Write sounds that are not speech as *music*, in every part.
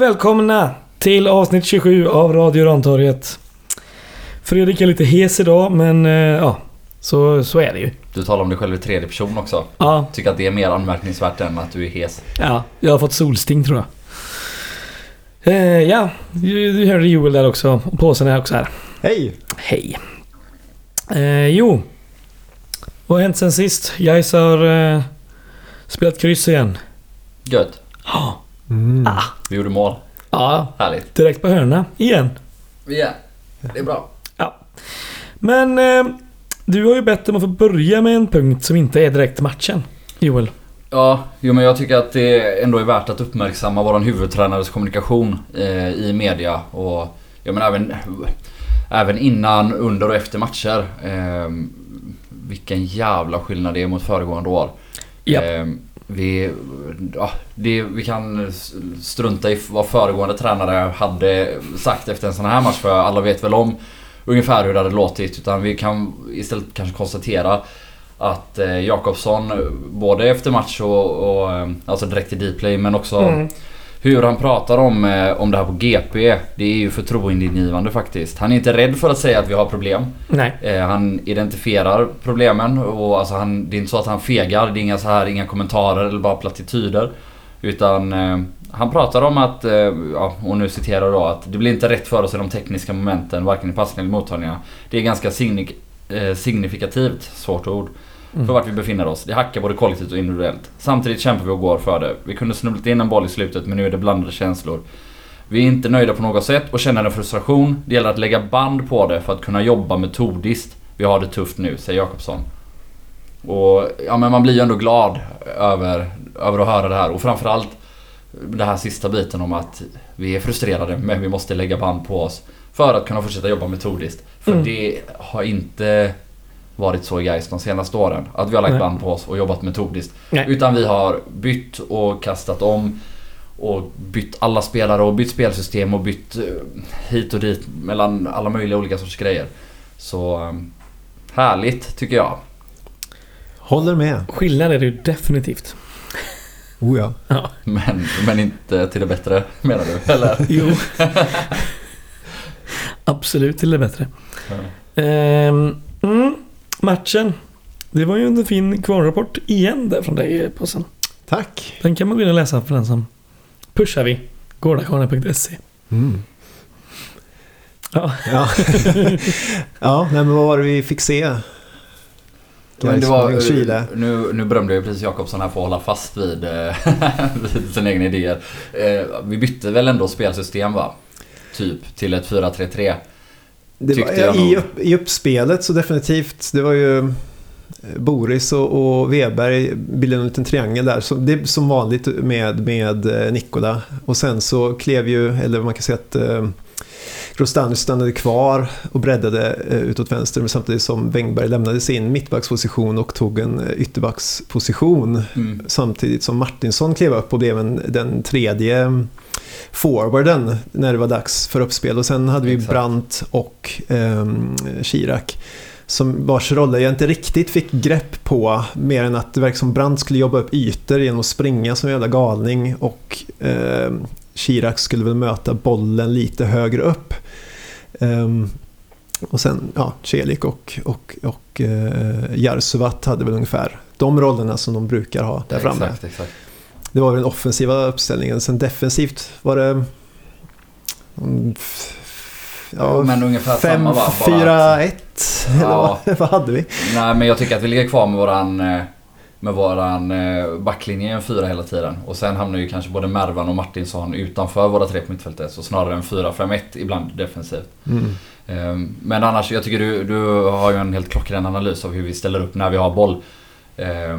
Och välkomna till avsnitt 27 av Radio Rantorget. Fredrik är lite hes idag men eh, ja, så, så är det ju. Du talar om dig själv i tredje person också. Ja, Tycker att det är mer anmärkningsvärt än att du är hes. ja, jag har fått solsting tror jag. Eh, ja, du, du hörde Joel där också. Och påsen är också här. Hej! Hej. Eh, jo. Vad har hänt sen sist? Gais har eh, spelat kryss igen. Gött. Ja. Mm. Ah. Vi gjorde mål. Ja, Härligt. direkt på hörna igen. Ja, det är bra. Ja. Men eh, du har ju bett om att få börja med en punkt som inte är direkt matchen. Joel. Ja, jo men jag tycker att det ändå är värt att uppmärksamma våran huvudtränares kommunikation eh, i media och ja men även, även innan, under och efter matcher. Eh, vilken jävla skillnad det är mot föregående år. Japp. Vi, ja, det, vi kan strunta i vad föregående tränare hade sagt efter en sån här match för alla vet väl om ungefär hur det hade låtit. Utan vi kan istället kanske konstatera att eh, Jakobsson både efter match och, och eh, alltså direkt i Dplay men också Mm hur han pratar om, eh, om det här på GP. Det är ju förtroendeingivande faktiskt. Han är inte rädd för att säga att vi har problem. Nej. Eh, han identifierar problemen och alltså han, det är inte så att han fegar. Det är inga, så här, inga kommentarer eller bara plattityder. Utan eh, han pratar om att, ja, och nu citerar då, att det blir inte rätt för oss i de tekniska momenten, varken i passning eller mottagningar. Det är ganska signi- eh, signifikativt, svårt ord, Mm. för vart vi befinner oss. Det hackar både kollektivt och individuellt. Samtidigt kämpar vi och går för det. Vi kunde snubblat in en boll i slutet men nu är det blandade känslor. Vi är inte nöjda på något sätt och känner en frustration. Det gäller att lägga band på det för att kunna jobba metodiskt. Vi har det tufft nu, säger Jakobsson. Och ja men man blir ju ändå glad över, över att höra det här och framförallt den här sista biten om att vi är frustrerade men vi måste lägga band på oss för att kunna fortsätta jobba metodiskt. För Mm. det har inte varit så i Gais de senaste åren. Att vi har lagt Nej. band på oss och jobbat metodiskt. Nej. Utan vi har bytt och kastat om och bytt alla spelare och bytt spelsystem och bytt eh, hit och dit mellan alla möjliga olika sorts grejer. Så eh, härligt tycker jag. Håller med. Skillnad är det ju definitivt. Oh ja. Ja. Men, men inte till det bättre menar du? Eller? *laughs* Jo. Absolut till det bättre. Ja. Ehm, mm, matchen. Det var ju en fin kvalrapport igen där från dig Påsen. Tack. Den kan man gå in och läsa för den som pushar vi. Gårdakvarnen.se Mm. Ja. Ja. *laughs* ja, nej men vad var det vi fick se? Men det var, Gais, Chile. nu, nu berömde jag ju precis Jakobsson här för att hålla fast vid, eh, *laughs* vid sina egna idéer. Eh, vi bytte väl ändå spelsystem va? Typ till ett 4-3-3. Det var, jag i, upp, I uppspelet så definitivt. Det var ju eh, Boris och, och Weberg bildade en liten triangel där. Så det som vanligt med, med eh, Nikola. Och sen så klev ju, eller man kan säga att eh, Grostanic stannade kvar och breddade eh, utåt vänster men samtidigt som Wängberg lämnade sin mittbacksposition och tog en eh, ytterbacksposition. Mm. Samtidigt som Martinsson klev upp och blev en, den tredje forwarden när det var dags för uppspel. Och sen hade vi Exakt. Brandt och Chirac. Som vars roller jag inte riktigt fick grepp på. Mer än att det verkar som Brandt skulle jobba upp ytor genom att springa som en jävla galning. Och um, Chirac skulle väl möta bollen lite högre upp. Ehm, och sen, ja, Celik och, och, och uh, Jarsuvat hade väl ungefär de rollerna som de brukar ha där framme. Exakt, exakt. Det var den offensiva uppställningen. Sen defensivt var det... f- Ja, men ungefär fem, samma va? Bara fyra, att- ett. Eller Ja. vad, *laughs* vad hade vi? Nej men jag tycker att vi ligger kvar med våran eh, med våran eh, backlinje en fyra hela tiden. Och sen hamnar ju kanske både Mervan och Martinsson utanför våra tre på mittfältet. Så snarare en 4-5-1 ibland defensivt. Mm. Eh, Men annars, jag tycker du, du har ju en helt klockren analys av hur vi ställer upp när vi har boll. Eh,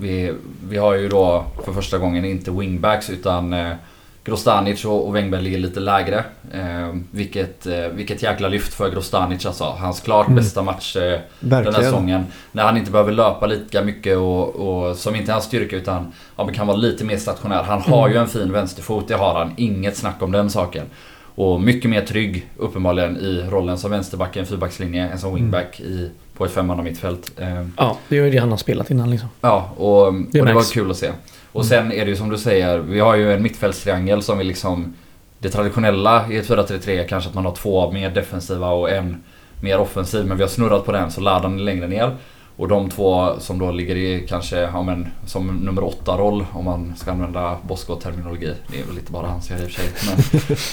Vi, vi har ju då för första gången inte wingbacks utan eh, Grostanic och, Wängberg ligger lite lägre. Eh, vilket, eh, vilket jäkla lyft för Grostanic alltså. Hans klart Mm. bästa match eh, den här säsongen. När han inte behöver löpa lika mycket och, och som inte är hans styrka utan ja, kan vara lite mer stationär. Han har Mm. ju en fin vänsterfot, det har han. Inget snack om den saken. Och mycket mer trygg uppenbarligen i rollen som vänsterback i en fyrbackslinje än som wingback i, på ett femmanna mittfält. Eh, Ja, det är ju det han har spelat innan liksom. Ja, och, och det Det var kul att se. Och sen är det ju som du säger, vi har ju en mittfältstriangel som är liksom det traditionella i ett 4-3-3 är kanske att man har två mer defensiva och en mer offensiv. Men vi har snurrat på den så Ladan är längre ner. Och de två som då ligger i kanske, ja men som nummer åtta roll om man ska använda Boskot-terminologi. Det är väl lite bara hans jag i och för sig.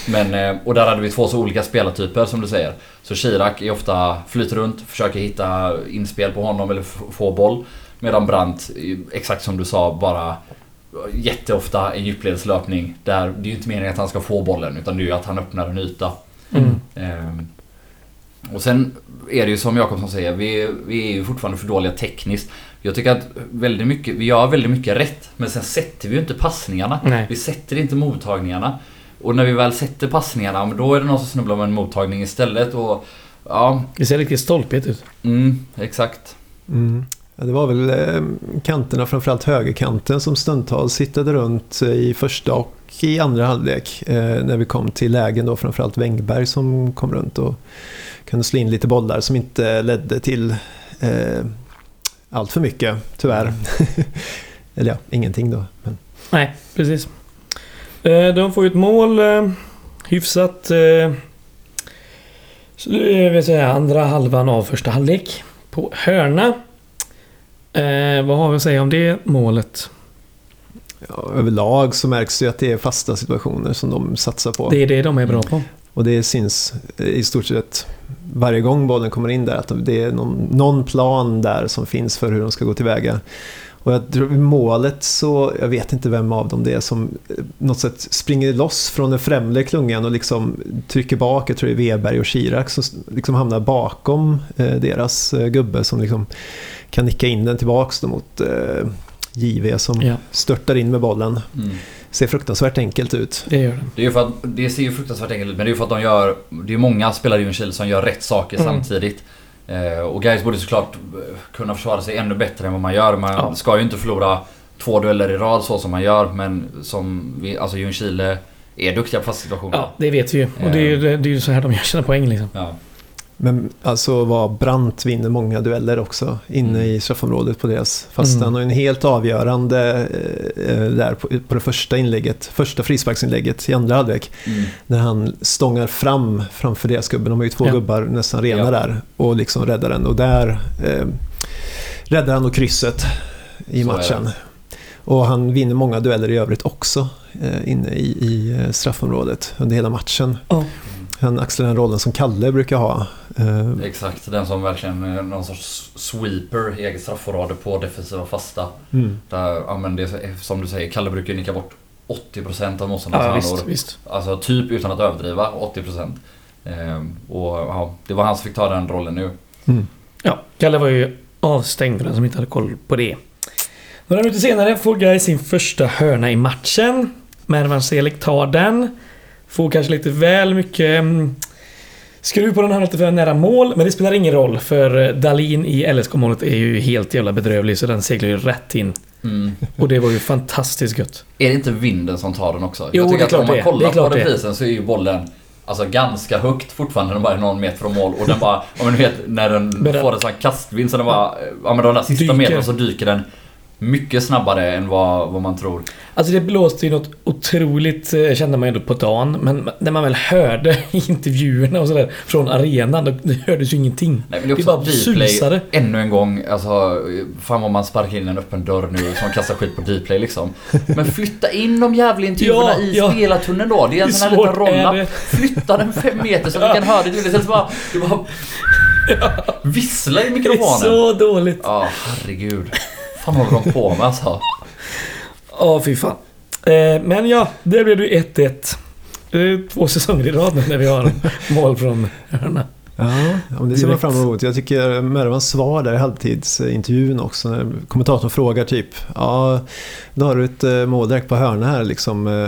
Men, *laughs* men, eh, och där hade vi två så olika spelartyper som du säger. Så Chirac är ofta flyter runt, försöker hitta inspel på honom eller få boll. Medan Brandt, exakt som du sa, bara jätteofta en djupledslöpning. Där det är ju inte meningen att han ska få bollen utan det är ju att han öppnar en yta. Mm. Ehm, och sen är det ju som Jakobsson säger, vi, vi är ju fortfarande för dåliga tekniskt. Jag tycker att väldigt mycket, vi gör väldigt mycket rätt. Men sen sätter vi ju inte passningarna. Nej. Vi sätter inte mottagningarna. Och när vi väl sätter passningarna, då är det någon som snubblar med en mottagning istället. Och ja, Det ser riktigt stolpigt ut. mm, exakt. Mm. Det var väl eh, kanterna, framförallt högerkanten, som stundtals hittade runt eh, i första och i andra halvlek. Eh, när vi kom till lägen då, framförallt Wängberg som kom runt och kunde slå in lite bollar som inte ledde till eh, allt för mycket, tyvärr. *laughs* Eller ja, ingenting då. Men, Nej, precis. De får ju ett mål. Hyfsat... eh, vill säga andra halvan av första halvlek. På hörna. Eh, vad har vi att säga om det målet? ja, överlag så märks det ju att det är fasta situationer som de satsar på. Det är det de är bra på. Och det syns i stort sett varje gång bollen kommer in där att det är någon, någon plan där som finns för hur de ska gå tillväga. Och jag tror i målet så, jag vet inte vem av dem det är som eh, något sätt springer loss från den främre klungan och liksom trycker bak, jag tror det är Weberg och Chirac som liksom hamnar bakom eh, deras eh, gubbe som liksom kan nicka in den tillbaks då mot eh, JV som Ja, störtar in med bollen. Mm. Ser fruktansvärt enkelt ut. det gör det. Det är för att, det ser ju fruktansvärt enkelt ut men det är ju för att de gör, det är många spelare i Ljungskile som gör rätt saker Mm. samtidigt. Eh, och Gais borde såklart eh, kunna försvara sig ännu bättre än vad man gör. Man Ja. ska ju inte förlora två dueller i rad så som man gör men som vi, alltså Ljungskile är duktiga på fasta situationer. Ja, det vet vi ju. Och det är ju det är ju så här de gör sina poäng liksom. Ja. Men alltså vad Brandt vinner många dueller också inne Mm. i straffområdet på deras fasta. Mm. Han har en helt avgörande eh, där på, på det första inlägget, första frisparksinlägget i andra halvlek. Mm. När han stångar fram framför deras gubbe. De har ju två Ja. gubbar nästan rena Ja. där och liksom räddar den. Och där eh, räddar han då krysset i Så matchen. Och han vinner många dueller i övrigt också eh, inne i, i eh, straffområdet under hela matchen. Ja. Han axlar den rollen som Kalle brukar ha. Eh, Exakt, den som verkligen är någon sorts sweeper i eget straffområde på defensiva fasta. mm. Där, ja, men det är som du säger, Kalle brukar ju nicka bort 80% av motståndarnas Ja, visst, visst. Alltså typ utan att överdriva 80%. Ehm, och ja, det var han som fick ta den rollen nu. Mm. Ja, Kalle var ju avstängd för den som inte hade koll på det. Några minuter senare får Guy sin första hörna i matchen. Mervan Selik tar den. Får kanske lite väl mycket mm, skruv på den här lite för nära mål. Men det spelar ingen roll för eh, Dalin i LSK-målet är ju helt jävla bedrövlig så den seglar ju rätt in. Mm. Och det var ju fantastiskt gött. Är det inte vinden som tar den också? Jo, jag tycker att om man kollar på reprisen så är ju bollen Alltså ganska högt fortfarande, den bara är någon meter från mål och den bara, om man vet när den den- får en sån här kastvind så den bara, ja men de där sista Dyker. meterna så dyker den mycket snabbare än vad, vad man tror. Alltså det blåste ju något otroligt, eh, kände man ju ändå på dagen. Men när man väl hörde *laughs* intervjuerna och sådär från arenan, då det hördes ju ingenting. Nej, men det är Det bara Dplay susade. ännu en gång. Alltså, fan vad man sparkar in en öppen dörr nu som kastar skit på Dplay liksom. Men flytta in de jävla intervjuerna Ja, i ja. spelartunneln då. Det är en sån här liten svårt är roll det? Flytta den fem meter så vi kan höra det. Istället så bara, du bara *laughs* vissla i Det är mikrofonen. så dåligt. Ja, herregud fan håller de på med alltså? Ja, fy fan. Eh, men ja, där blev det ju 1-1. Det är två säsonger i rad nu när vi har mål från hörna. Ja, ja, men det ser man fram emot. Jag tycker Mervans svar där i halvtidsintervjun också, när kommentatorn frågar typ Ja, då har du ett eh, mål direkt på hörna här liksom. eh,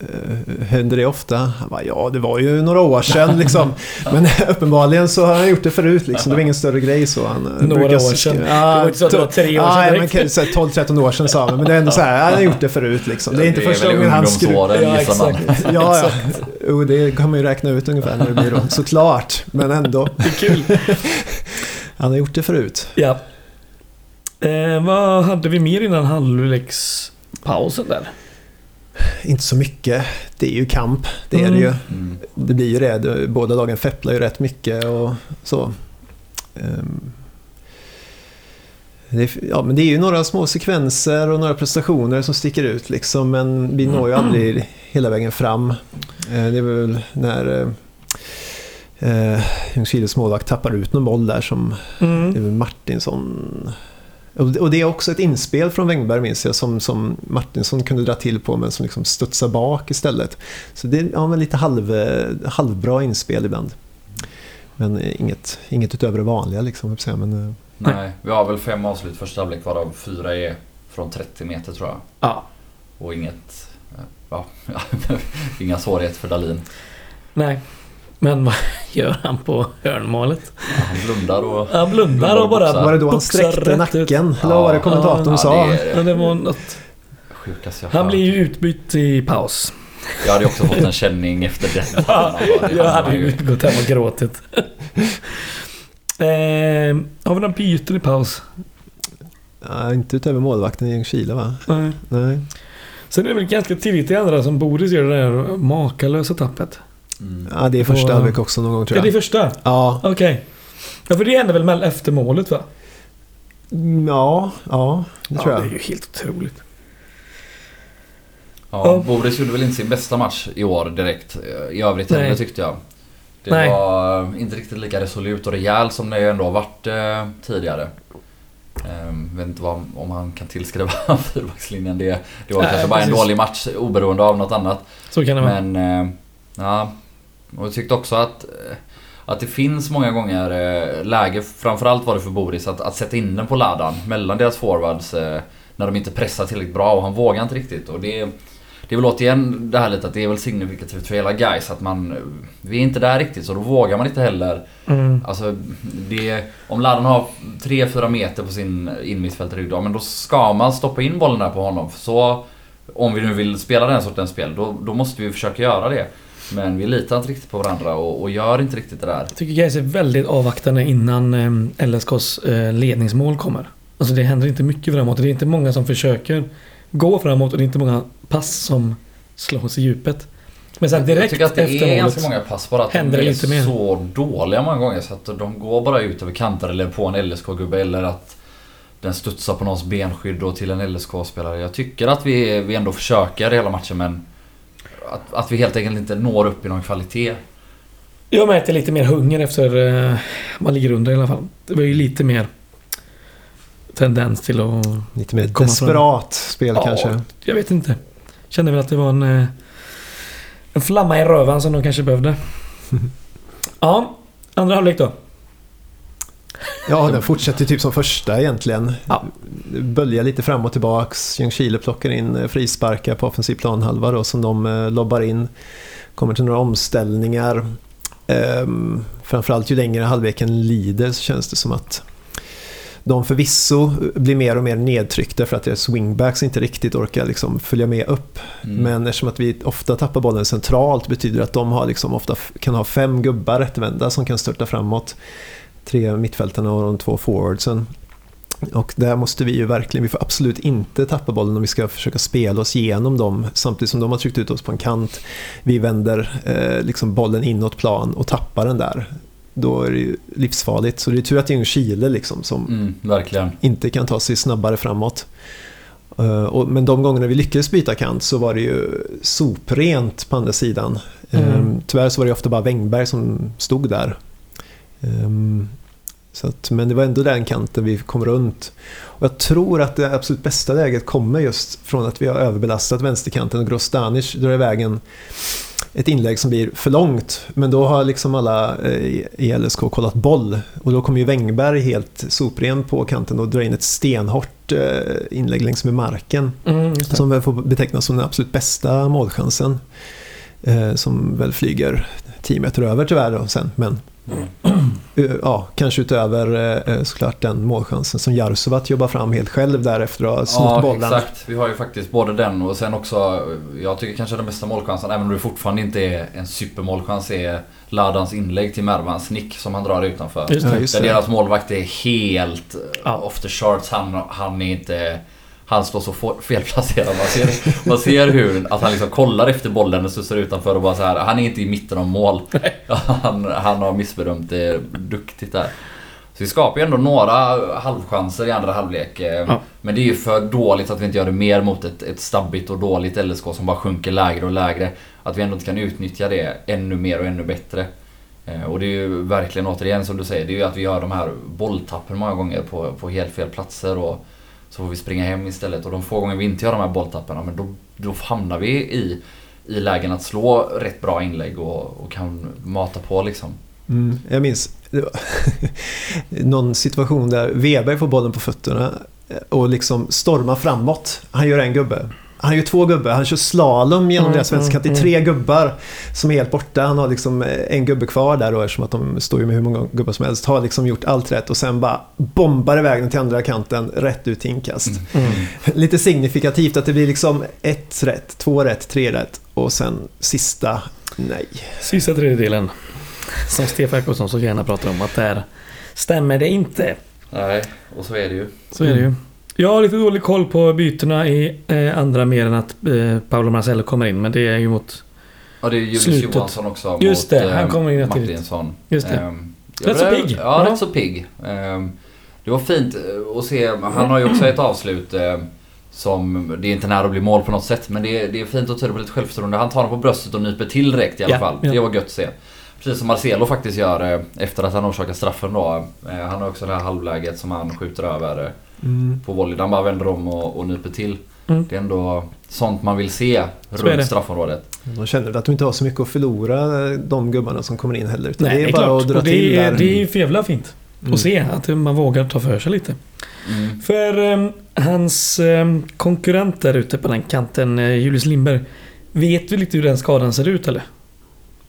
eh, Händer det ofta? Han bara, ja, det var ju några år sedan *laughs* liksom. Men *laughs* uppenbarligen så har han gjort det förut liksom. Det var ingen större grej så. Han, Några brukar år sedan. Ja, Det var inte så att det var tre år sedan Ja, men direkt. här 12-13 år sedan sa han. Men det är ändå så här, han har gjort det förut liksom. Det är inte Det är första gången han skruvar. Ja, exakt. Ja, ja. *laughs* Jo, det kan man ju räkna ut ungefär när det blir då. Såklart, men ändå. *laughs* Det är kul. *laughs* Han har gjort det förut. Ja. Eh, vad hade vi mer innan halvleks... pausen där? Inte så mycket. Det är ju kamp, det är Mm. det ju. Mm. Det blir ju det. Båda lagen fepplar ju rätt mycket och så. Ehm. Det är, ja, men det är ju några små sekvenser och några prestationer som sticker ut liksom, men vi når ju aldrig hela vägen fram. Eh, Det är väl när eh, eh, Ljungskiles målvakt tappar ut någon boll där som Mm. Martinsson. Och det- är också ett inspel från Wängberg minns jag som, som Martinsson kunde dra till på men som liksom studsar bak istället. Så det är ja, men lite halv, halvbra inspel ibland. Men eh, inget, inget utöver det vanliga liksom. säga, Men, eh, Nej, vi har väl fem avslut första halvlek varav fyra är från 30 meter tror jag. Ja. Och inget... eh, Ja, *laughs* inga svårigheter för Dalin. Nej. Men vad *laughs* gör han på hörnmålet? Ja, Han blundar och... Han blundar och bara var det då han sträckte nacken? Eller vad var det kommentatorn Ja, sa? det det var något. Han blir ju utbytt i paus. Jag hade ju också fått en känning efter. *laughs* Ja, Det Jag hade ju gått hem och gråtit. *laughs* eh, har vi någon byten i paus? Ja, inte utöver målvakten i Ljungskile va? Nej. Nej. Sen är det väl ganska tidigt i andra som Boris gör det där makalösa tappet. Mm. Ja, det är första Och- halvlek också någon gång tror Är det jag. första? Ja, Okej. Ja, för det hände väl efter målet va? Mm, ja, ja, det tror ja, jag. det är ju helt otroligt. Ja, Ja. Boris gjorde väl inte sin bästa match i år direkt. I övrigt Nej. heller tyckte jag. Det Nej. var inte riktigt lika resolut och rejäl som det ändå har varit eh, tidigare. Ehm, vet inte vad, om han kan tillskriva *laughs* fyrbackslinjen. Det, det var Nej, kanske bara en precis. dålig match oberoende av något annat. Så kan det vara. Men eh, ja, och jag tyckte också att, eh, att det finns många gånger eh, läge, framförallt var det för Boris, att, att sätta in den på ladan mellan deras forwards eh, när de inte pressar tillräckligt bra och han vågar inte riktigt. Och det, det är väl återigen det här lite att det är väl signifikativt för hela guys att man... Vi är inte där riktigt så då vågar man inte heller Mm. Alltså, det, om Ladan har 3-4 meter på sin innermittfältare då, men då ska man stoppa in bollen där på honom. För så, om vi nu vill spela den sortens spel, då, då måste vi försöka göra det. Men vi litar inte riktigt på varandra och, och gör inte riktigt det där. Jag tycker Gais är väldigt avvaktande innan eh, LSKs eh, ledningsmål kommer. Alltså det händer inte mycket framåt. Det är inte många som försöker gå framåt och det är inte många pass som slås i djupet. Men sen jag direkt tycker att det efter är ganska många pass bara att händer de det är lite mer. så dåliga många gånger så att de går bara ut över kanter eller på en LSK-gubbe eller att den studsar på någons benskydd och till en LSK-spelare. Jag tycker att vi, vi ändå försöker hela matchen men att, att vi helt enkelt inte når upp i någon kvalitet. Jag märkte lite mer hunger efter eh, man ligger under i alla fall. Det var ju lite mer tendens till att... Lite mer Komma desperat spel Ja, kanske. Jag vet inte. Kände väl att det var en... eh, En flamma i röven som de kanske behövde. *laughs* Ja, andra halvlek då. Ja, den fortsätter typ som första egentligen. Ja. Böljar lite fram och tillbaks. Ljungskile plockar in eh, frisparkar på offensiv planhalva då som de eh, lobbar in. Kommer till några omställningar. Ehm, framförallt ju längre halvleken lider så känns det som att de förvisso blir mer och mer nedtryckta för att deras wingbacks inte riktigt orkar liksom följa med upp. Mm. Men eftersom att vi ofta tappar bollen centralt betyder det att de har liksom ofta kan ha fem gubbar rättvända som kan störta framåt. Tre mittfältarna och de två forwardsen. Och där måste vi ju verkligen, vi får absolut inte tappa bollen om vi ska försöka spela oss igenom dem samtidigt som de har tryckt ut oss på en kant. Vi vänder eh, liksom bollen inåt plan och tappar den där. Då är det ju livsfarligt. Så det är tur att det är Ljungskile liksom som Mm, verkligen. inte kan ta sig snabbare framåt. Eh, och, men de gångerna vi lyckades byta kant så var det ju soprent på andra sidan. Mm. Eh, tyvärr så var det ofta bara Wängberg som stod där. Eh, så att, men det var ändå den kanten vi kom runt. Och jag tror att det absolut bästa läget kommer just från att vi har överbelastat vänsterkanten och Grostanic drar iväg en, ett inlägg som blir för långt. Men då har liksom alla eh, i LSK kollat boll. Och då kommer ju Wängberg helt sopren på kanten och drar in ett stenhårt eh, inlägg längs med marken. Mm. Som väl får betecknas som den absolut bästa målchansen. Eh, som väl flyger 10 meter över tyvärr då sen. Men ja, kanske utöver eh, såklart den målchansen som Jarsuvat jobbar fram helt själv där efter att ha snott Ja, bollen. exakt. Vi har ju faktiskt både den och sen också, jag tycker kanske den bästa målchansen, även om det fortfarande inte är en supermålchans, är Ladans inlägg till Mervans nick som han drar utanför. Just Ja, det. just Där det. deras målvakt är helt Ja. off the charts. Han, han är inte... Han står så felplacerad. Man ser, man ser hur att han liksom kollar efter bollen och studsar utanför och bara så här. Han är inte i mitten av mål. *laughs* Han, han har missbedömt det duktigt där. Så vi skapar ju ändå några halvchanser i andra halvlek. eh, Ja. Men det är ju för dåligt att vi inte gör det mer mot ett, ett stabbigt och dåligt LSK som bara sjunker lägre och lägre. Att vi ändå inte kan utnyttja det ännu mer och ännu bättre. Eh, Och det är ju verkligen återigen som du säger, det är ju att vi gör de här bolltappen många gånger på, på helt fel platser och så får vi springa hem istället. Och de få gånger vi inte gör de här bolltapparna, men då, då hamnar vi i, i lägen att slå rätt bra inlägg och, och kan mata på liksom. Mm, jag minns *laughs* någon situation där Weber får bollen på fötterna och liksom stormar framåt. Han gör en gubbe. Han gör två gubbar. Han kör slalom genom Mm, deras vänsterkant. Det är mm, tre gubbar som är helt borta. Han har liksom en gubbe kvar där då eftersom att de står ju med hur många gubbar som helst. Har liksom gjort allt rätt och sen bara bombar iväg den till andra kanten rätt ut inkast. Mm. *laughs* Lite signifikativt att det blir liksom ett rätt, två rätt, tre rätt och sen sista nej. Sista tredjedelen. Som Stefan Jakobsson så gärna pratar om att där stämmer det inte. Nej, och så är det ju. Så är det ju. Jag har lite dålig koll på bytena i eh, andra mer än att eh, Paolo Marcello kommer in. Men det är ju mot... Ja, det är Julius Slutet. Johansson också Just mot det, han eh, kommer in. Martinsson. Just det. Ehm, Rätt så pigg. Ja, rätt så pigg. Ehm, det var fint eh, att se. Han har ju också ett avslut eh, som, det är inte nära att bli mål på något sätt, men det är, det är fint och tyder på lite självförtroende. Han tar den på bröstet och nyper till direkt i alla Ja, fall. ja. Det var gött att se. Precis som Marcelo faktiskt gör eh, efter att han orsakar straffen då. Eh, Han har också det här halvläget som han skjuter över eh, Mm. på volley. Han bara vänder om och, och nyper till. Mm. Det är ändå sånt man vill se Så är det. runt straffområdet. De känner väl att de inte har så mycket att förlora de gubbarna som kommer in heller. Utan Nej, det är bara klart. att dra och det, till är, där. det är ju för jävla fint Mm. att se att man vågar ta för sig lite. Mm. För eh, hans eh, konkurrent där ute på den kanten, eh, Julius Lindberg. Vet du lite hur den skadan ser ut eller?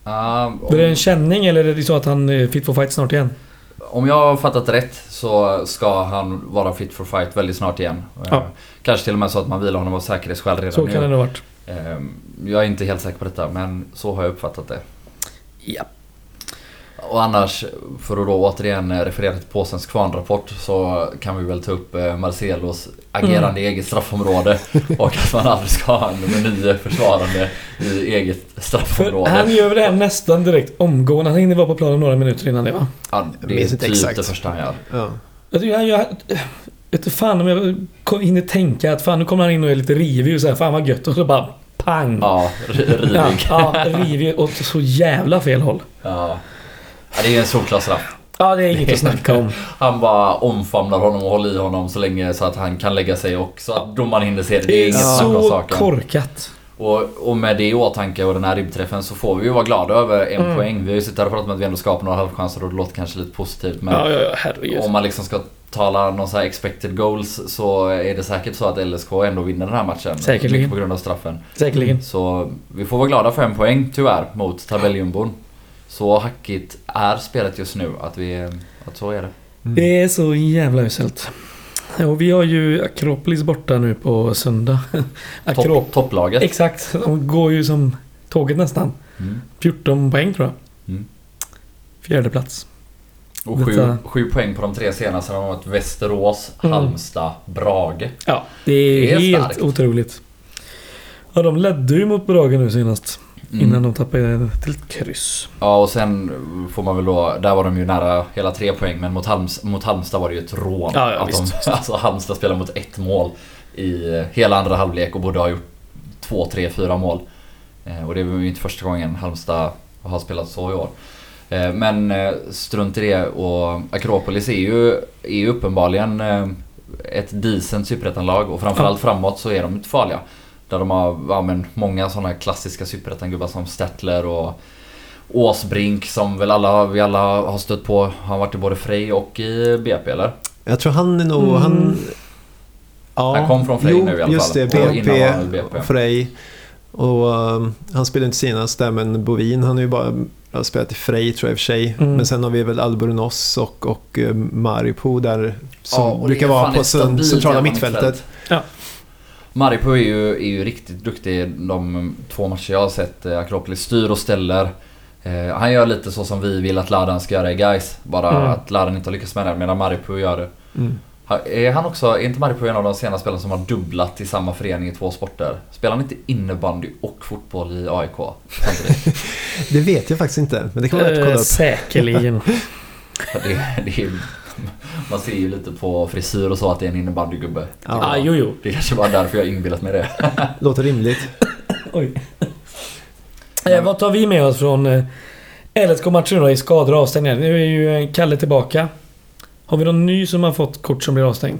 Ah, om- Är det en känning eller är det så att han är fit for fight snart igen? Om jag har fattat rätt så ska han vara fit for fight väldigt snart igen. Ja. Eh, Kanske till och med så att man vilar honom av säkerhetsskäl redan Så nu. kan det ha varit. Eh, Jag är inte helt säker på detta men så har jag uppfattat det. Ja. Och annars, för att då återigen referera till Påsens kvarnrapport så kan vi väl ta upp eh, Marcelos agerande i eget straffområde och att man aldrig ska ha en nummer nio försvarande i eget För straffområde. han gör det här nästan direkt omgående. Han hinner vara på planen några minuter innan det va? Ja, Jag det är typ exakt. det första han gör. Ja. Jag gör... Jag vet inte fan om jag hinner tänka att fan nu kommer han in och är lite rivig och så här, fan vad gött och så bara pang! Ja, ri- rivig. ja, ja rivig åt så jävla fel håll. Ja. Ja, det är en solklar straff. Ja, det är inget att snacka om. *laughs* Han bara omfamnar honom och håller i honom så länge så att han kan lägga sig och så att domaren hinner se det. Det är inget snack om så saken. korkat. Och, och med det i åtanke och den här ribbträffen så får vi ju vara glada över en Mm. poäng. Vi har ju suttit här och pratat om att vi ändå skapar några halvchanser och det låter kanske lite positivt men Ja, ja, ja, om man liksom ska tala någon så expected goals så är det säkert så att LSK ändå vinner den här matchen. Säkerligen. Mycket på grund av straffen. Säkerligen. Så vi får vara glada för en poäng tyvärr mot tabelljumbon. Så hackigt är spelet just nu att vi... Att så är det. Mm. Det är så jävla uselt. Och vi har ju Akropolis borta nu på söndag. Akrop... Topp, topplaget. Exakt. De går ju som tåget nästan. Mm. 14 poäng tror jag. Mm. Fjärde plats. Och sju, Detta- sju poäng på de tre senaste har varit Västerås, Mm. Halmstad, Brage. Ja, det är, Det är helt starkt. otroligt. Ja, de ledde ju mot Brage nu senast. Mm. Innan de tappade till ett kryss. Ja och sen får man väl då, där var de ju nära hela tre poäng men mot, Halms, mot Halmstad var det ju ett rån. Ja, ja, att de, *laughs* alltså Halmstad spelade mot ett mål i hela andra halvlek och borde ha gjort två, tre, fyra mål. Eh, och det var ju inte första gången Halmstad har spelat så i år. Eh, men eh, strunt i det och Akropolis är ju, är ju uppenbarligen ett decent superettanlag och framförallt framåt så är de inte farliga. Där de har ja, men många sådana klassiska superettan-gubbar som Stertler och Åsbrink som väl alla, vi alla har stött på. Han har varit i både Frej och i BP eller? Jag tror han är nog... Mm. Han, ja, Han kom från Frej jo, nu i alla just fall. det. Och innan var han i BP, BP. Frej. Och um, han spelade inte senast där, men Bovin, han har ju bara har spelat i Frej tror jag i och för sig. Mm. Men sen har vi väl Albornoz och, och uh, Maripo där som Ja, och det brukar vara på centrala jävla mittfältet. mittfält. Maripo är ju, är ju riktigt duktig de två matcher jag har sett. eh, Akropolis styr och ställer. Eh, han gör lite så som vi vill att Ladan ska göra i guys. Bara Mm. att Ladan inte har lyckats med det medan Maripo gör det. Mm. Är han också, är inte Maripo en av de senaste spelarna som har dubblat i samma förening i två sporter? Spelar han inte innebandy och fotboll i AIK? *laughs* Det vet jag faktiskt inte, men det kan vara värt att kolla Eh, upp. säkerligen. *laughs* det, det är, man ser ju lite på frisyr och så att det är en innebandygubbe. ah, Ja, jo, jo. Det är kanske bara därför jag inbillat mig det. *laughs* låter rimligt. Oj. Eh, vad tar vi med oss från eh, LSK-matchen då i skador och avstängningar? Nu är ju eh, Kalle tillbaka. Har vi någon ny som har fått kort som blir avstängd?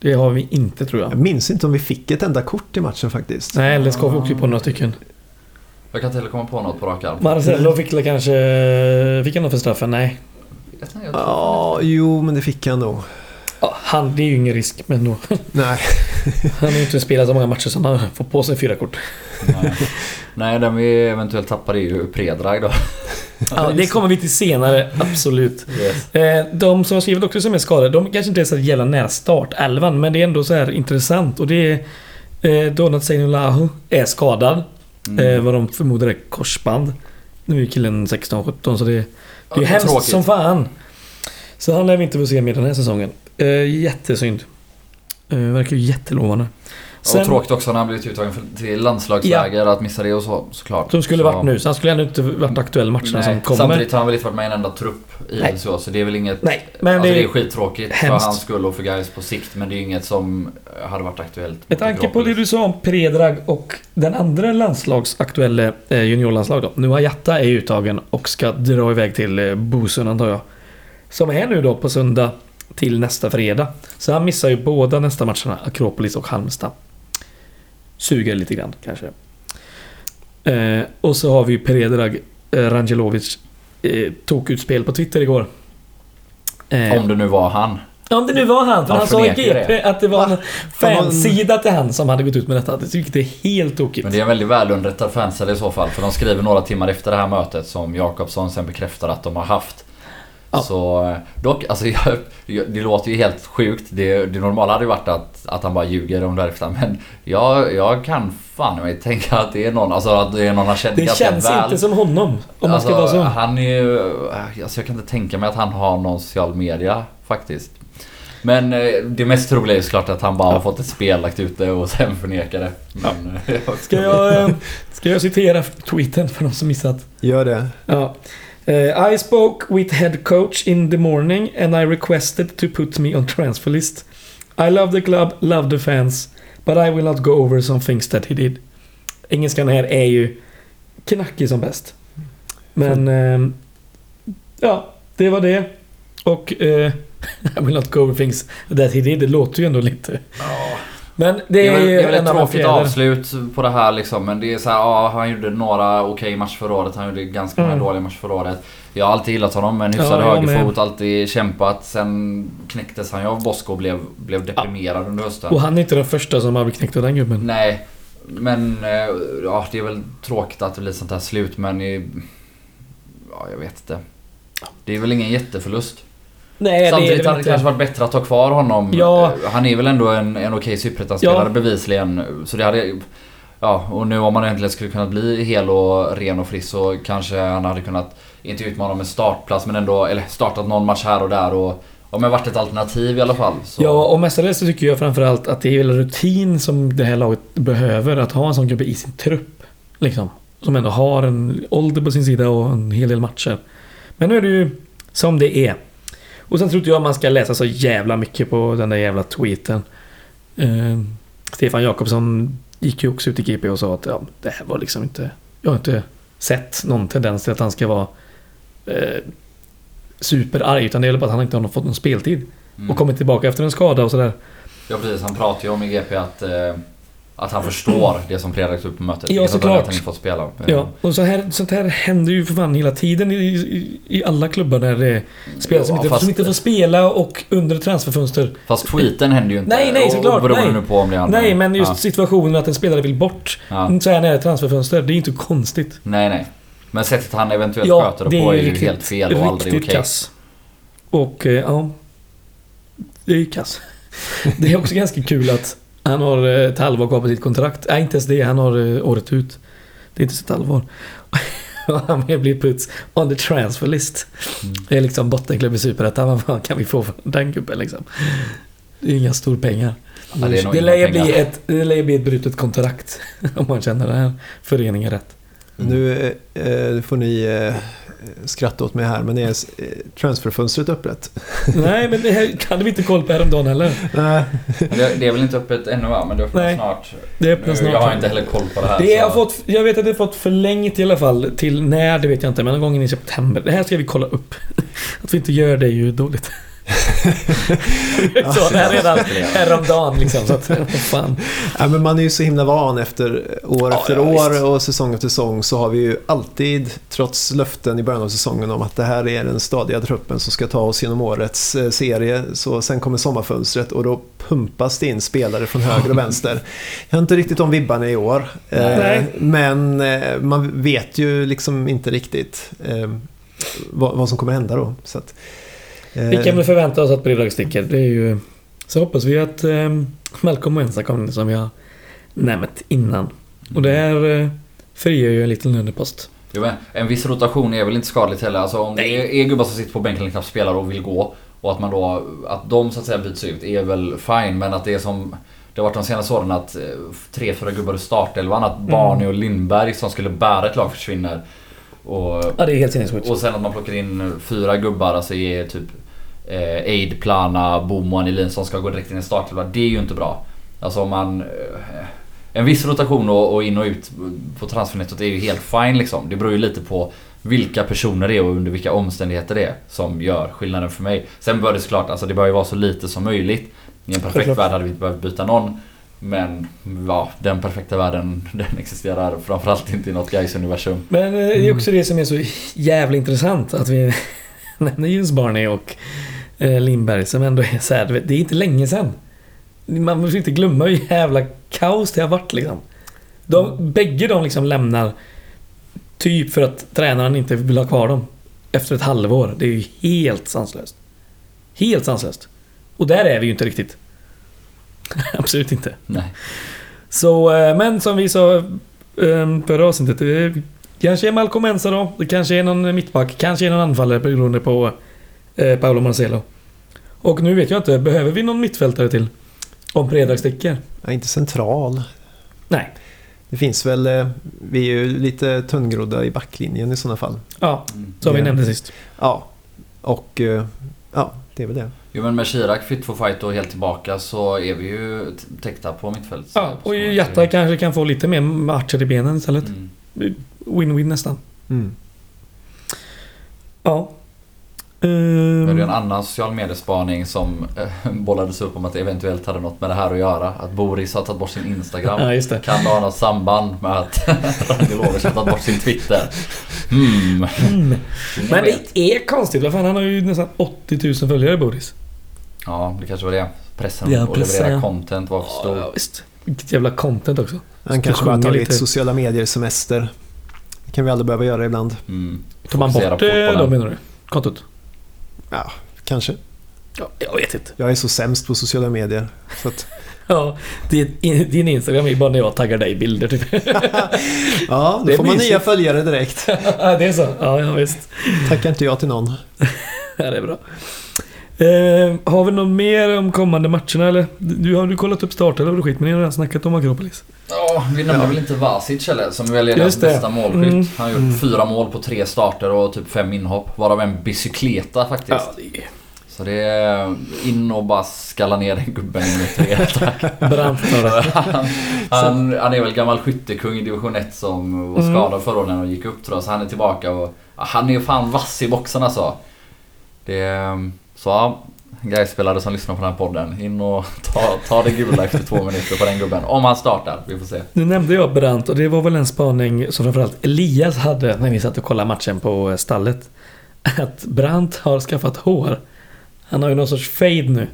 Det har vi inte tror jag. Jag minns inte om vi fick ett enda kort i matchen faktiskt. Nej, LSK åkte ju på några stycken. Jag kan inte heller komma på något på rak arm. Marcelo fick kanske... Fick han något för straffen? Nej. Tror- jag Ja, jo, men det fick han nog. Ja, han, det är ju ingen risk, men då. Nej, *laughs* Han har ju inte spelat så många matcher som han får på sig fyra kort. Nej. Nej, den vi eventuellt tappar är ju Predrag då. Ja, det kommer vi till senare, absolut. Yes. Eh, De som har skrivit också som är skadade, de kanske inte är så jävla nära startelvan, men det är ändå så här intressant. Och det är eh, Donat Seinulahu är skadad. Mm. Eh, vad de förmodar är korsband. Nu är killen 16-17 så det, det är Ja, hemskt tråkigt. som fan. Så han lär vi inte få se mer den här säsongen. Eh, jättesynd. Eh, verkar ju jättelovande. Och tråkigt också när han blivit uttagen till landslagsläger att missa det och så såklart. Som skulle så, varit nu, så han skulle ändå inte varit aktuell matcherna Nej, som kommer. samtidigt har han väl inte varit med i en enda trupp i Nej. så, så det är väl inget... Nej, men alltså, det är skittråkigt hemskt. för hans skull och för guys på sikt men det är inget som hade varit aktuellt. Med tanke på det du sa om Predrag och den andra landslagsaktuella eh, juniorlandslag då. Nu Jatta är uttagen och ska dra iväg till eh, Bosön antar jag. Som är nu då på söndag till nästa fredag. Så han missar ju båda nästa matcherna, Akropolis och Halmstad. Suger lite grann kanske. Eh, och så har vi ju Predrag eh, Rangelovic eh, tokutspel på Twitter igår. Eh, Om det nu var han. om det nu var han, för Han han sa i GP det. att det var en Va? fansida till han som hade gått ut med detta. Det tycker jag är helt tokigt. Men det är en väldigt välunderrättad fansida i så fall för de skriver några timmar efter det här mötet som Jakobsson sen bekräftar att de har haft. Ja. Så eh, dock, alltså *laughs* jag, det låter ju helt sjukt. Det, det normala hade ju varit att, att han bara ljuger om det här. *laughs* Men jag, jag kan fan mig tänka att det är någon, alltså att det är någon han känner Det känns väl. inte som honom. Om man ska alltså, vara så. Han är ju... Alltså jag kan inte tänka mig att han har någon social media faktiskt. Men eh, det mest troliga är ju såklart att han bara har fått ett spel lagt ut det och sen förnekar det. Men, eh, *laughs* Ska jag, eh, ska jag citera tweeten för de som missat? gör det. Ja. Uh, I spoke with head coach in the morning and I requested to put me on transfer list. I love the club, love the fans, but I will not go over some things that he did. Engelskan här är ju knackig som bäst. Men... ehm, ja, det var det. Och... Uh, *laughs* I will not go over things that he did. Det låter ju ändå lite... Men det är, är väl, ju väl en ett tråkigt avslut på det här liksom. Men det är så här, ja, han gjorde några okej matcher förra året. Han gjorde ganska många Mm. dåliga matcher förra året. Jag har alltid gillat honom med en hyfsad Ja, jag högerfot, alltid kämpat. Sen knäcktes han ju av Bosko och blev, blev deprimerad under hösten. Och han är inte den första som har blivit knäckt av den gubben. Nej, men eh, ja, det är väl tråkigt att det blir sånt här slut men Ja, jag vet inte. Det är väl ingen jätteförlust. Nej, det Samtidigt är hade det det kanske varit bättre att ha kvar honom. Ja. Eh, Han är väl ändå en, en okej superettan-spelare Ja. bevisligen. Så det hade... Ja, och nu om han äntligen skulle kunna bli hel och ren och frisk så kanske han hade kunnat, inte utmana med startplats men ändå, eller startat någon match här och där och Ja men varit ett alternativ i alla fall. Så. Ja, och mestadels så tycker jag framförallt att det är väl rutin som det här laget behöver. Att ha en sån gubbe i sin trupp. Liksom. Som ändå har en ålder på sin sida och en hel del matcher. Men nu är det ju som det är. Och sen tror inte jag man ska läsa så jävla mycket på den där jävla tweeten. Eh, Stefan Jakobsson gick ju också ut i GP och sa att ja, det här var liksom inte... Jag har inte sett någon tendens till att han ska vara eh, superarg. Utan det är bara att han inte har fått någon speltid. Mm. Och kommit tillbaka efter en skada och sådär. Ja precis, han pratar ju om i GP att, eh, att han förstår det som tog upp på mötet. Ja, såklart. att han inte fått spela. Ja, och så här, sånt här händer ju för fan hela tiden i, i, i alla klubbar där det är spelare som, inte, fast- som inte får spela och under transferfönster. Fast tweeten händer ju inte. Nej, nej, Och- såklart, och Beroende nej. nu på om det är han. Nej, men just Ja. situationen att en spelare vill bort Ja. så här nära transferfönster, det är inte konstigt. Nej, nej. Men sättet han eventuellt Ja, sköter det, på är ju riktigt, helt fel och aldrig okej. kass. Och eh, ja, det är ju kass. *laughs* Det är också ganska kul att han har eh, ett halvår kvar på sitt kontrakt. Nej, inte ens det. Han har eh, året ut. Det är inte så ett halvår. *laughs* Och han vill bli puts on the transfer list. Det är liksom bottenklubb i Superettan. Vad fan kan vi få för den gubben liksom? Det är inga storpengar. Ja, det är nog det, inga lär ju pengar. bli ett, det lär ju bli ett brutet kontrakt. *laughs* Om man känner den här föreningen rätt. Nu eh, får ni eh, skratta åt mig här, men är eh, transferfönstret öppet? *laughs* Nej, men det här hade vi inte koll på häromdagen heller. Nej. Det, är väl inte öppet ännu va? Men det öppnar Nej. snart. Det öppnar snart. Jag har inte heller koll på det här. Det så- har fått, jag vet att det har fått förlängt i alla fall. Till när, det vet jag inte. Men någon gång in i september. Det här ska vi kolla upp. *laughs* Att vi inte gör det är ju dåligt. *laughs* så det här redan häromdagen liksom. Så att, *laughs* fan. Ja, men man är ju så himla van efter år Ja, efter ja, år visst. och säsong efter säsong så har vi ju alltid, trots löften i början av säsongen om att det här är den stadiga truppen som ska ta oss genom årets eh, serie. Så sen kommer sommarfönstret och då pumpas det in spelare från höger och *laughs* vänster. Jag har inte riktigt om vibbarna i år. eh, Nej. Men eh, man vet ju liksom inte riktigt vad, som kommer hända då. Så att, Vi kan väl förvänta oss att Bredahl sticker. Det är ju... Så hoppas vi att eh, Malcolm Wensa kommer in som vi har nämnt innan. Och det här eh, frigör ju en liten lönepost. Jo, men en viss rotation är väl inte skadligt heller. Alltså om Nej. det är, är gubbar som sitter på bänken och knappt spelar och vill gå och att man då, att de så att säga byts ut är väl fine. Men att det är som det har varit de senaste åren att eh, tre, fyra gubbar i startelvan, att Barney och Lindberg som skulle bära ett lag försvinner. Och, Ja, det är helt sinnessjukt. och sen att man plockar in fyra gubbar, alltså är typ eh, Aid, Plana, Anelin som ska gå direkt in i startelvan. Det är ju inte bra. Alltså om man... Eh, en viss rotation och, och in och ut på transfernettot är ju helt fine liksom. Det beror ju lite på vilka personer det är och under vilka omständigheter det är som gör skillnaden för mig. Sen bör det såklart, alltså det bör ju vara så lite som möjligt. I en perfekt värld hade vi inte behövt byta någon. Men ja, den perfekta världen *laughs* den existerar framförallt inte i något Gais universum Men eh, det är också det som är så jävla intressant att vi *laughs* nämner just Barney och Lindberg som ändå är så här, det är inte länge sedan. Man måste inte glömma hur jävla kaos det har varit liksom. De, Bägge de liksom lämnar typ för att tränaren inte vill ha kvar dem. Efter ett halvår. Det är ju helt sanslöst. Helt sanslöst. Och där är vi ju inte riktigt. *laughs* Absolut inte. Nej. Så, eh, men som vi sa eh, förra avsnittet. Det kanske är Malcolm Mensa då. Det kanske är någon mittback. Kanske är någon anfallare beroende på eh, Paolo Marcelo. Och nu vet jag inte. Behöver vi någon mittfältare till? Om Bredahl sticker? ja, inte central. Nej. Det finns väl, eh, vi är ju lite tunngrodda i backlinjen i sådana fall. Ja, Mm. som vi Ja. nämnde sist. Ja, och eh, ja, det är väl det. Jo men med Chirac fit for fight och helt tillbaka så är vi ju täckta på mittfält. Ja, och Jatta kanske kan få lite mer matcher i benen istället. Mm. Win-win nästan. Mm. Ja. Men det är en annan social mediespaning som eh, bollades upp om att det eventuellt hade något med det här att göra. Att Boris har tagit bort sin Instagram. *laughs* ja, just det. Kan det ha något samband med att *laughs* Rangelovic har tagit bort sin Twitter? Mm. Ingen Men det är konstigt. Vad fan, han har ju nästan 80 000 följare, Boris. Ja, det kanske var det. Pressen Ja, och pressen, leverera ja. content var för stor. ja, visst. Vilket jävla content också. Han kanske bara tagit lite. sociala medier-semester. Det kan vi aldrig behöva göra ibland. Mm. Tar man bort fotbollen. dem menar du? Kontot? Ja, kanske. Ja, jag vet inte. Jag är så sämst på sociala medier. Så att, *laughs* Ja, din, din Instagram är ju bara när jag taggar dig i bilder typ. *laughs* ja, då får man mysigt. nya följare direkt. *laughs* det är så? Ja, ja visst. Tackar inte jag till någon. Ja, det är bra. Eh, har vi något mer om kommande matcherna eller? Du, har du kollat upp startelva och skit, men ni har redan snackat om Akropolis. Ja, vi nämnde väl inte Vasic heller som väl är deras bästa målskytt. Mm. Han har gjort fyra mål på tre starter och typ fem inhopp. Varav en bicykleta faktiskt. Ja, det Så det är in och bara skalla ner den gubben i tre tack. *laughs* han, *laughs* han, han är väl gammal skyttekung i division 1 som var Mm. skadad förra året när han gick upp tror jag. Så han är tillbaka och han är fan vass i boxen alltså. Det så ja, Gais-spelare som lyssnar på den här podden. In och ta, ta det gula efter två minuter på den gubben. Om han startar, vi får se. Nu nämnde jag Brant och det var väl en spaning som framförallt Elias hade när vi satt och kollade matchen på stallet. *laughs* Att Brant har skaffat hår. Han har ju någon sorts fade nu.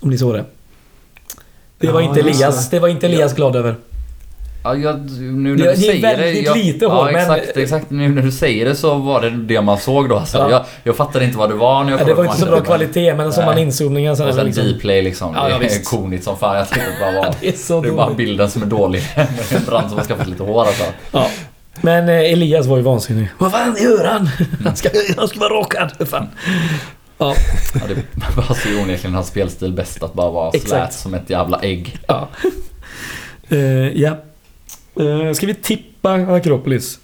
Om ni såg det. Det var Ja, inte Elias. Det var inte Elias glad över. Ja, jag, nu när du det säger det... jag, lite ja, hår, men- exakt, exakt. Nu när du säger det så var det det man såg då. Alltså. Ja. Jag, jag fattade inte vad det var när jag Ja, det var inte så bra kvalitet men så man inzoomningen är Och det sen liksom... Dplay liksom. Ja, ja, det är konigt som fan. Jag tänkte bara vad... *laughs* Det är så Det är bara bilden som är dålig. *laughs* Brand som har skaffat lite hår alltså. Ja. Men eh, Elias var ju vansinnig. Vad fan gör han? *laughs* Han ska, han ska vara rakad. Fan. Ja, Ja, det passar ju onekligen hans spelstil bäst att bara vara Exakt. slät som ett jävla ägg. ja. Eh, ja. Eh, ska vi tippa Akropolis?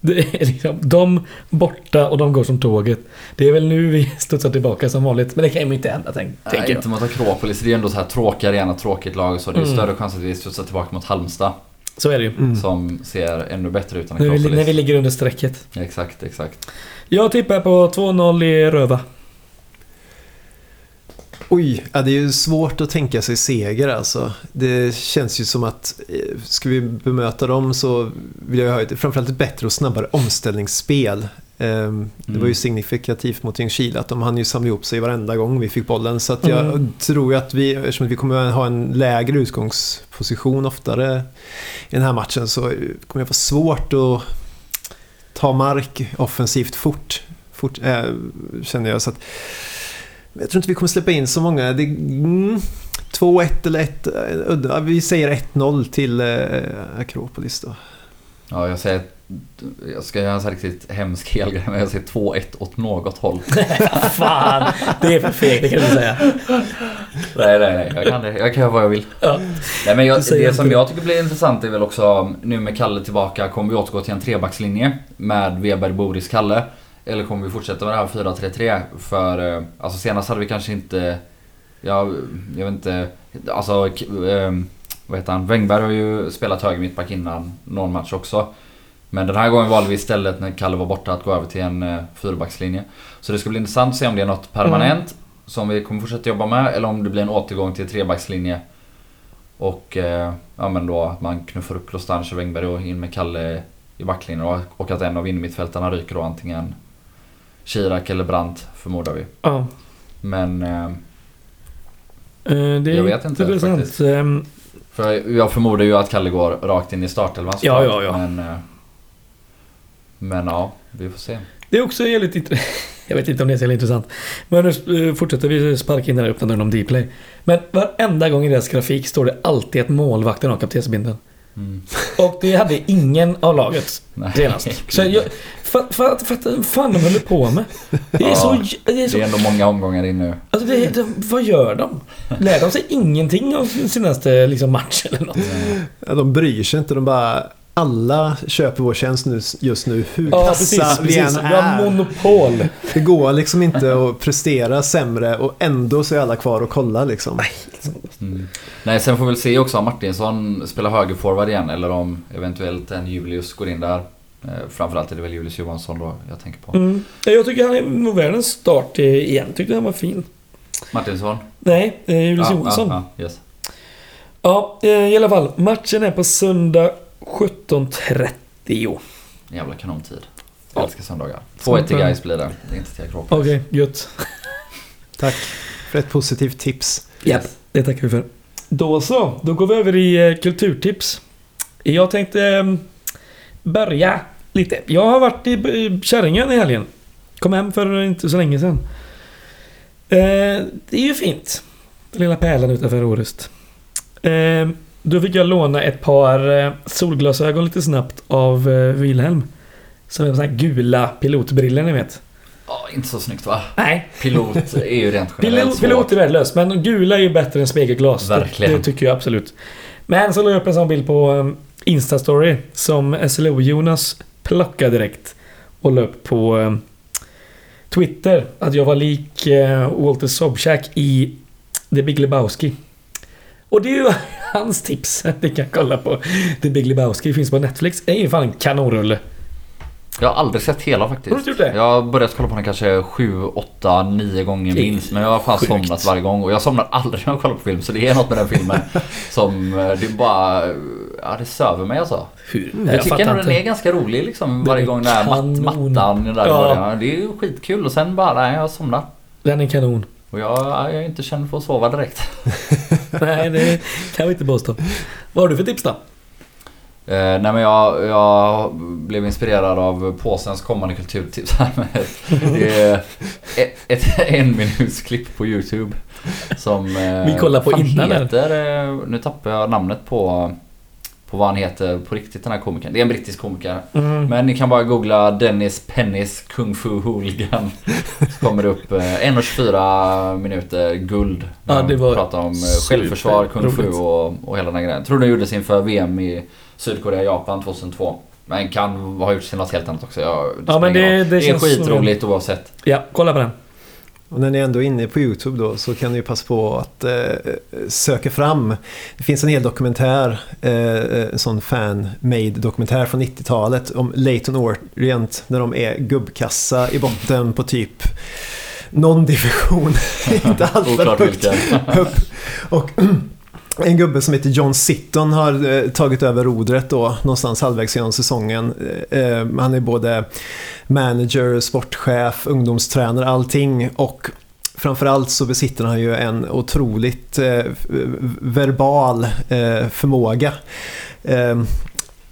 Det är liksom de borta och de går som tåget. Det är väl nu vi *laughs* studsar tillbaka som vanligt. Men det kan ju inte hända, tänk, Nej, tänker jag. inte mot Akropolis, det är ju ändå så här tråkig arena, tråkigt lag så det är Mm. större chans att vi studsar tillbaka mot Halmstad. Så är det ju. Mm. Som ser ännu bättre ut än När vi, Akropolis. när vi ligger under strecket. Exakt, exakt. Jag tippar på 2-0 i Röva. Oj, ja, det är ju svårt att tänka sig seger alltså. Det känns ju som att eh, ska vi bemöta dem så vill jag ha ett, framförallt ett bättre och snabbare omställningsspel. Ehm, Det var ju Mm. signifikativt mot Ljungskile att de hann ju samla ihop sig varenda gång vi fick bollen. Så att jag Mm. tror ju att vi, eftersom vi kommer ha en lägre utgångsposition oftare i den här matchen så kommer det vara svårt att ta mark offensivt fort. fort eh, känner jag. Så att, jag tror inte vi kommer släppa in så många. Det, mm, 2-1 eller 1, udda. Vi säger 1-0 till eh, Akropolis då. Ja, jag säger... Jag ska göra en så här riktigt hemsk helgrej men jag säger 2-1 åt något håll. *laughs* Fan, det är för fegt, det kan du säga. nej, nej, nej. Jag kan det. Jag kan göra vad jag vill. Ja. Nej, men jag, det som jag tycker blir intressant är väl också nu med Kalle tillbaka, kommer vi återgå till en trebackslinje med Weber, Boris, Kalle? Eller kommer vi fortsätta med det här 4-3-3? För eh, alltså senast hade vi kanske inte... Ja, jag vet inte. Alltså, ehm, vad heter han? Wängberg har ju spelat höger mittback innan någon match också. Men den här gången valde vi istället när Kalle var borta att gå över till en eh, fyrbackslinje. Så det ska bli intressant att se om det är något permanent som vi kommer fortsätta jobba med eller om det blir en återgång till trebackslinje. Och eh, ja men då att man knuffar upp Klostanj och Wängberg och in med Kalle i backlinjen och, och att en av innermittfältarna ryker då antingen Chirac eller Brandt förmodar vi. Ja. Men eh, Eh, Det är Jag vet inte, intressant. faktiskt. För jag förmodar ju att Kalle går rakt in i startelvan Ja, ja, ja. Men, eh, men ja, vi får se. Det är också jävligt intressant. *laughs* Jag vet inte om det är så intressant. Men nu eh, fortsätter vi sparka in den här öppna dörren om Dplay. Men varenda gång i deras grafik står det alltid att målvakten har kaptensbindeln. Mm. Och det hade ingen av laget Nej. senast. Så jag... Fatt, fatt, fatt, vad fan de håller på med. Det är Ja, så... Det är så Det är ändå många omgångar in nu. alltså det, är- det, vad gör de? Lär de sig ingenting av sin senaste liksom, match eller något? Ja, de bryr sig inte, de bara... Alla köper vår tjänst nu, just nu, hur Ja, kassa precis. vi precis. än Vi har är. monopol. Det går liksom inte att prestera sämre och ändå så är alla kvar och kollar liksom. Mm. Nej, sen får vi väl se också om Martinsson spelar högerforward igen eller om eventuellt en Julius går in där. Eh, Framförallt är det väl Julius Johansson då jag tänker på. Mm. Jag tycker han är en start igen. Tyckte han var fin. Martinsson? Nej, eh, Julius Ja, Johansson. Ja, Ja, ja, yes. eh, i alla fall. Matchen är på söndag 17.30. En jävla kanontid. Ja. Jag älskar söndagar. 2-1 till Gais blir det. Det är inte till Akropolis. Okej, gött. *laughs* Tack för ett positivt tips. Japp, det tackar vi för. Då så, då går vi över i eh, kulturtips. Jag tänkte ehm, börja lite. Jag har varit i Käringön i helgen. Kom hem för inte så länge sedan. Eh, det är ju fint. Lilla pärlan utanför Orust. Ehm, då fick jag låna ett par eh, solglasögon lite snabbt av Wilhelm. Som är såna här gula pilotbrillor ni vet. Ja, inte så snyggt va? Nej, Pilot är ju rent generellt Pilot, svårt. pilot är värdelös, men gula är ju bättre än spegelglas. Det, Verkligen. det tycker jag absolut. Men så la jag upp en sån bild på um, Instastory som SLO-Jonas plockade direkt och la upp på um, Twitter att jag var lik uh, Walter Sobchak i The Big Lebowski. Och det är ju *laughs* hans tips. Ni kan kolla på The Big Lebowski. Finns på Netflix. Det är ju fan en kanonrulle. Jag har aldrig sett hela faktiskt. Har du inte gjort det? Jag har börjat kolla på den kanske 7, 8, 9 gånger minst. Men jag har fan sjukt. somnat varje gång. Och jag somnar aldrig när jag kollar på film. Så det är något med den filmen *laughs* som eh, det bara... Ja, det söver mig alltså. Hur? Jag, tycker ändå den är ganska rolig liksom. Varje gång den här matt, mattan där Ja. början. Det är ju skitkul. Och sen bara, nej jag somnar. Den är kanon. Och jag, jag är inte känd för att sova direkt. *laughs* Nej, det kan vi inte påstå. Vad har du för tips då? Eh, nej men jag, jag blev inspirerad av påsens kommande kulturtips här med *laughs* är ett, ett en minuts klipp på Youtube. Som... Eh, Vi kollar på innan heter, eh, Nu tappar jag namnet på, på vad han heter på riktigt den här komikern. Det är en brittisk komiker. Mm. Men ni kan bara googla Dennis Pennis Kung Fu Hooligan. Så kommer det upp eh, 1.24 minuter guld. Ja, det var pratar om eh, självförsvar, Kung Fu och, och hela den här grejen. Tror det gjordes inför VM i Sydkorea-Japan 2002. Men kan ha gjorts till något helt annat också. Jag, Ja, spelar men det- det det är som skitroligt oavsett. Ja, kolla på den. Och när ni ändå är inne på YouTube då så kan ni ju passa på att eh, söka fram. Det finns en hel dokumentär, eh, en sån fan-made dokumentär från 90-talet om Leighton Orient när de är gubbkassa i botten på typ någon division. *laughs* Inte allt för högt upp. Och en gubbe som heter John Sitton har eh, tagit över rodret då någonstans halvvägs genom säsongen. Eh, eh han är både manager, sportchef, ungdomstränare, allting. Och framförallt så besitter han ju en otroligt eh, verbal eh, förmåga. Eh,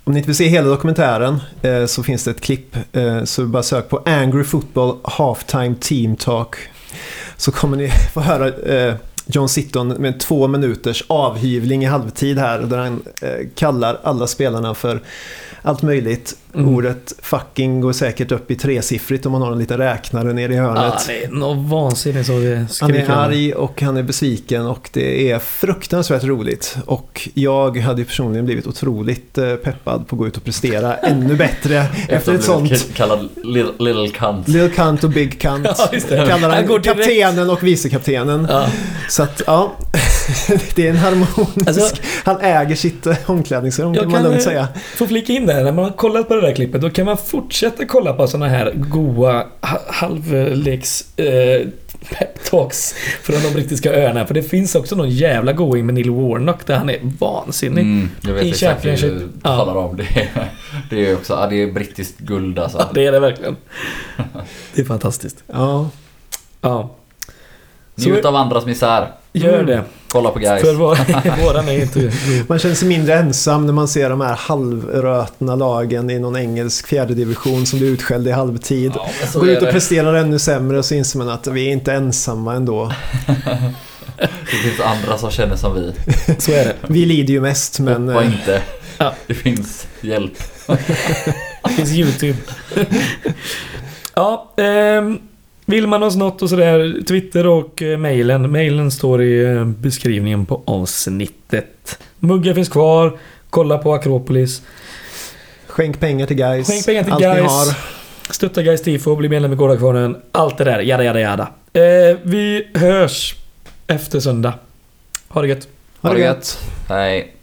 om ni inte vill se hela dokumentären eh, så finns det ett klipp. Eh, så bara sök på Angry Football Halftime Team Talk. Så kommer ni *laughs* få höra eh, John Sitton med två minuters avhyvling i halvtid här. Där han eh, kallar alla spelarna för allt möjligt. Mm. Ordet fucking går säkert upp i tresiffrigt om man har en liten räknare nere i hörnet. det är något vansinnigt så det Han är arg och han är besviken och det är fruktansvärt roligt. Och jag hade ju personligen blivit otroligt eh, peppad på att gå ut och prestera *laughs* ännu bättre efter ett sånt Kallad Little, little Cunt. Little Cunt och Big Cunt. *laughs* Ja, just det. Kallar Han kaptenen och vicekaptenen. Ja. Så att ja, *laughs* det är en harmonisk... Alltså- han äger sitt eh, omklädningsrum kan man lugnt eh, säga. Får flika in där, när man har kollat på det där klippet då kan man fortsätta kolla på såna här goa ha- halvleks eh, peptalks från de brittiska öarna. För det finns också någon jävla going med Neil Warnock där han är vansinnig. Mm, jag vet I exakt vad du talar om. Det är, *laughs* det är också, det är brittiskt guld alltså. Ja, det är det verkligen. *laughs* Det är fantastiskt. Ja, Ja, Njut av andras misär. Gör det. Kolla på guys. För vår, *laughs* våran är inte man känner sig mindre ensam när man ser de här halvrötna lagen i någon engelsk fjärde division som blir utskällda i halvtid. Ja, Går ut och det. presterar ännu sämre och så inser man att vi är inte ensamma ändå. *laughs* Det finns andra som känner som vi. *laughs* Så är det. Vi lider ju mest men... Hoppa eh, inte. Ja. Det finns hjälp. Det finns YouTube. ja, ehm, vill man oss något och sådär, Twitter och eh, mailen. Mailen står i eh, beskrivningen på avsnittet. Muggar finns kvar. Kolla på Akropolis. Skänk pengar till guys. Skänk pengar till Allt ni guys. har. Stötta Guys Tifo, bli medlem i Gårdakvarnen. Allt det där, jada jada jada. Eh, vi hörs efter söndag. Ha det gött. Ha det gött. Hej.